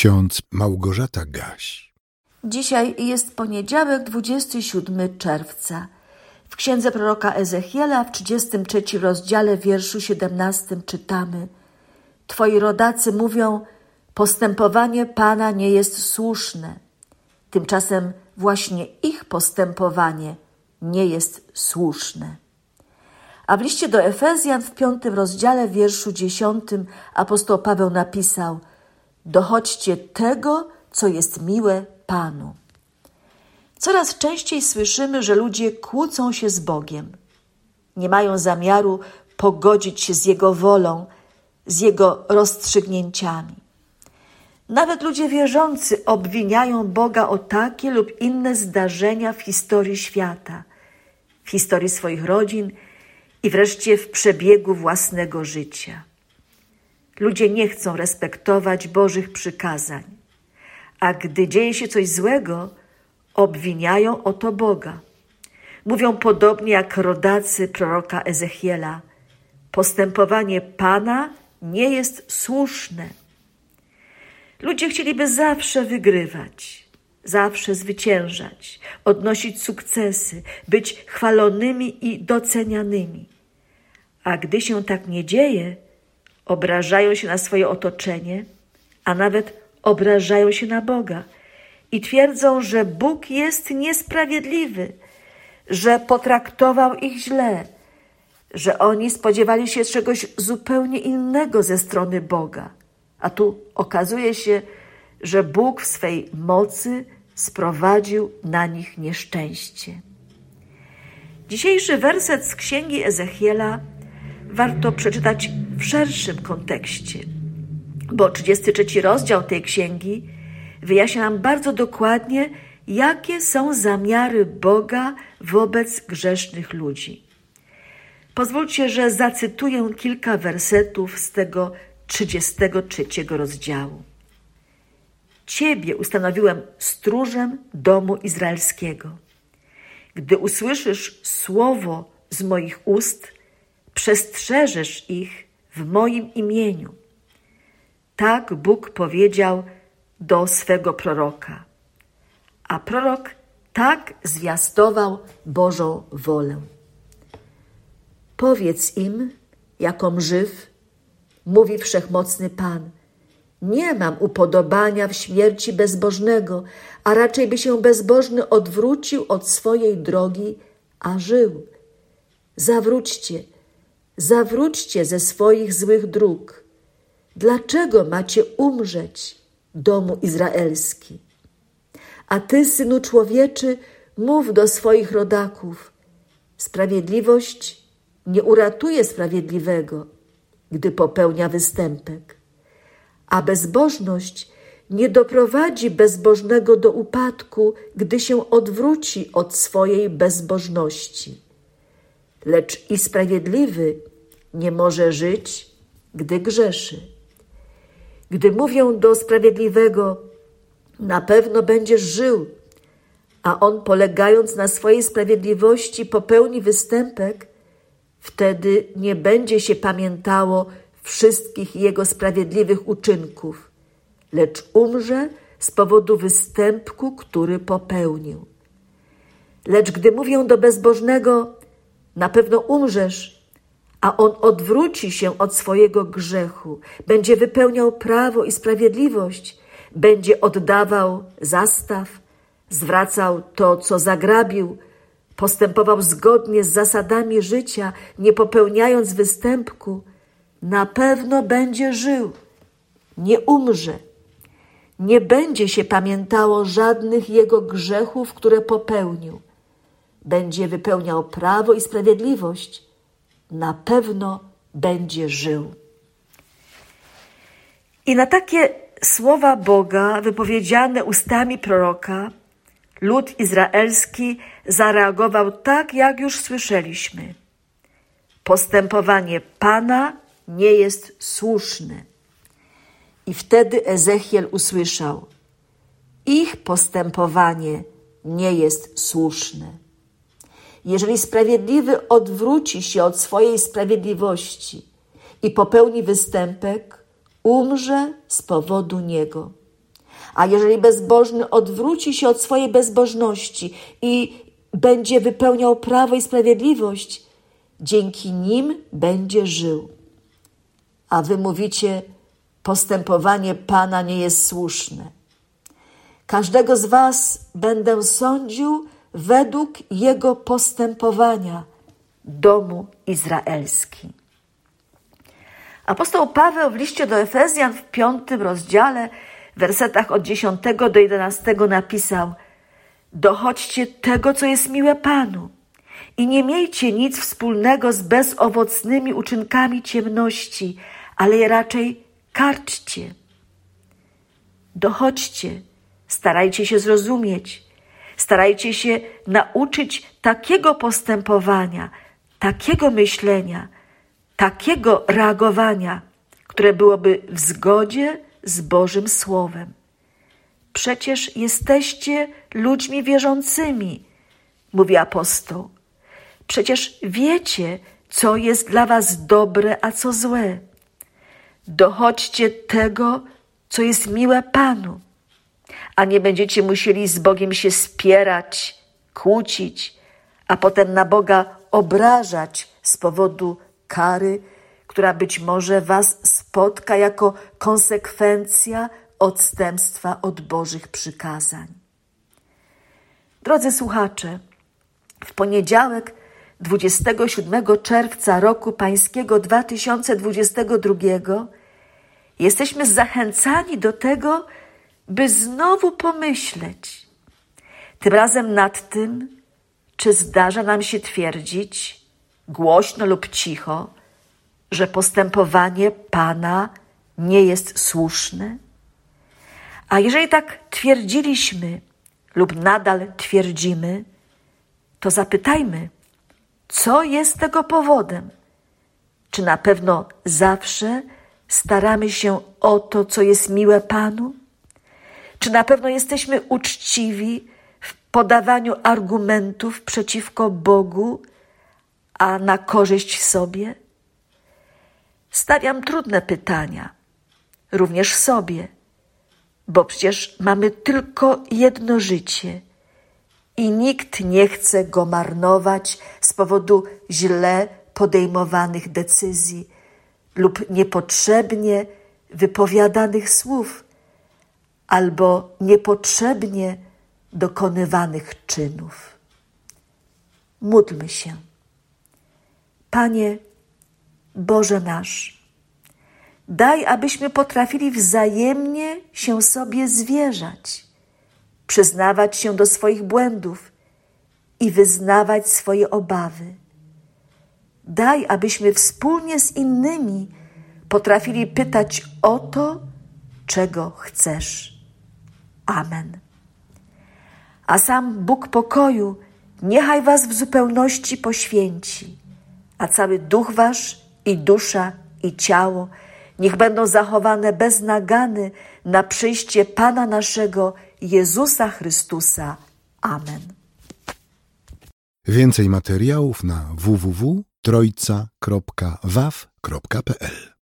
ksiądz Małgorzata Gaś. Dzisiaj jest poniedziałek, 27 czerwca. W księdze proroka Ezechiela w 33 rozdziale wierszu 17 czytamy: Twoi rodacy mówią, postępowanie Pana nie jest słuszne. Tymczasem właśnie ich postępowanie nie jest słuszne. A w liście do Efezjan w piątym rozdziale wierszu dziesiątym apostoł Paweł napisał: Dochodźcie tego, co jest miłe Panu. Coraz częściej słyszymy, że ludzie kłócą się z Bogiem. Nie mają zamiaru pogodzić się z Jego wolą, z Jego rozstrzygnięciami. Nawet ludzie wierzący obwiniają Boga o takie lub inne zdarzenia w historii świata, w historii swoich rodzin i wreszcie w przebiegu własnego życia. Ludzie nie chcą respektować Bożych przykazań, a gdy dzieje się coś złego, obwiniają o to Boga. Mówią podobnie jak rodacy proroka Ezechiela: Postępowanie Pana nie jest słuszne. Ludzie chcieliby zawsze wygrywać, zawsze zwyciężać, odnosić sukcesy, być chwalonymi i docenianymi. A gdy się tak nie dzieje, obrażają się na swoje otoczenie, a nawet obrażają się na Boga i twierdzą, że Bóg jest niesprawiedliwy, że potraktował ich źle, że oni spodziewali się czegoś zupełnie innego ze strony Boga. A tu okazuje się, że Bóg w swej mocy sprowadził na nich nieszczęście. Dzisiejszy werset z księgi Ezechiela warto przeczytać w szerszym kontekście, bo 33 rozdział tej księgi wyjaśnia nam bardzo dokładnie, jakie są zamiary Boga wobec grzesznych ludzi. Pozwólcie, że zacytuję kilka wersetów z tego 33 rozdziału. Ciebie ustanowiłem stróżem domu izraelskiego. Gdy usłyszysz słowo z moich ust, przestrzeżesz ich w moim imieniu. Tak Bóg powiedział do swego proroka. A prorok tak zwiastował Bożą wolę. Powiedz im, jaką żyw, mówi wszechmocny Pan. Nie mam upodobania w śmierci bezbożnego, a raczej by się bezbożny odwrócił od swojej drogi, a żył. Zawróćcie, zawróćcie ze swoich złych dróg. Dlaczego macie umrzeć, domu izraelski? A ty, synu człowieczy, mów do swoich rodaków: Sprawiedliwość nie uratuje sprawiedliwego, gdy popełnia występek, a bezbożność nie doprowadzi bezbożnego do upadku, gdy się odwróci od swojej bezbożności. Lecz i sprawiedliwy nie może żyć, gdy grzeszy. Gdy mówią do sprawiedliwego, na pewno będziesz żył, a on polegając na swojej sprawiedliwości popełni występek, wtedy nie będzie się pamiętało wszystkich jego sprawiedliwych uczynków, lecz umrze z powodu występku, który popełnił. Lecz gdy mówią do bezbożnego, na pewno umrzesz, a on odwróci się od swojego grzechu, będzie wypełniał prawo i sprawiedliwość, będzie oddawał zastaw, zwracał to, co zagrabił, postępował zgodnie z zasadami życia, nie popełniając występku, na pewno będzie żył, nie umrze. Nie będzie się pamiętało żadnych jego grzechów, które popełnił. Będzie wypełniał prawo i sprawiedliwość na pewno będzie żył. I na takie słowa Boga wypowiedziane ustami proroka, lud izraelski zareagował tak, jak już słyszeliśmy. Postępowanie Pana nie jest słuszne. I wtedy Ezechiel usłyszał: Ich postępowanie nie jest słuszne. Jeżeli sprawiedliwy odwróci się od swojej sprawiedliwości i popełni występek, umrze z powodu niego. A jeżeli bezbożny odwróci się od swojej bezbożności i będzie wypełniał prawo i sprawiedliwość, dzięki nim będzie żył. A wy mówicie, postępowanie Pana nie jest słuszne. Każdego z was będę sądził według jego postępowania, domu izraelski. Apostoł Paweł w liście do Efezjan w piątym rozdziale, w wersetach od 10 do 11 napisał: Dochodźcie tego, co jest miłe Panu, i nie miejcie nic wspólnego z bezowocnymi uczynkami ciemności, ale je raczej karczcie. Dochodźcie, starajcie się zrozumieć, starajcie się nauczyć takiego postępowania, takiego myślenia, takiego reagowania, które byłoby w zgodzie z Bożym Słowem. Przecież jesteście ludźmi wierzącymi, mówi apostoł. Przecież wiecie, co jest dla was dobre, a co złe. Dochodźcie tego, co jest miłe Panu, a nie będziecie musieli z Bogiem się spierać, kłócić, a potem na Boga obrażać z powodu kary, która być może Was spotka jako konsekwencja odstępstwa od Bożych przykazań. Drodzy słuchacze, w poniedziałek 27 czerwca roku pańskiego 2022 jesteśmy zachęcani do tego, by znowu pomyśleć, tym razem nad tym, czy zdarza nam się twierdzić, głośno lub cicho, że postępowanie Pana nie jest słuszne? A jeżeli tak twierdziliśmy lub nadal twierdzimy, to zapytajmy, co jest tego powodem? Czy na pewno zawsze staramy się o to, co jest miłe Panu? Czy na pewno jesteśmy uczciwi w podawaniu argumentów przeciwko Bogu, a na korzyść sobie? Stawiam trudne pytania, również sobie, bo przecież mamy tylko jedno życie i nikt nie chce go marnować z powodu źle podejmowanych decyzji lub niepotrzebnie wypowiadanych słów albo niepotrzebnie dokonywanych czynów. Módlmy się. Panie Boże nasz, daj, abyśmy potrafili wzajemnie się sobie zwierzać, przyznawać się do swoich błędów i wyznawać swoje obawy. Daj, abyśmy wspólnie z innymi potrafili pytać o to, czego chcesz. Amen. A sam Bóg pokoju niechaj was w zupełności poświęci, a cały duch wasz i dusza i ciało niech będą zachowane bez nagany na przyjście Pana naszego Jezusa Chrystusa. Amen. Więcej materiałów na www.trojca.waw.pl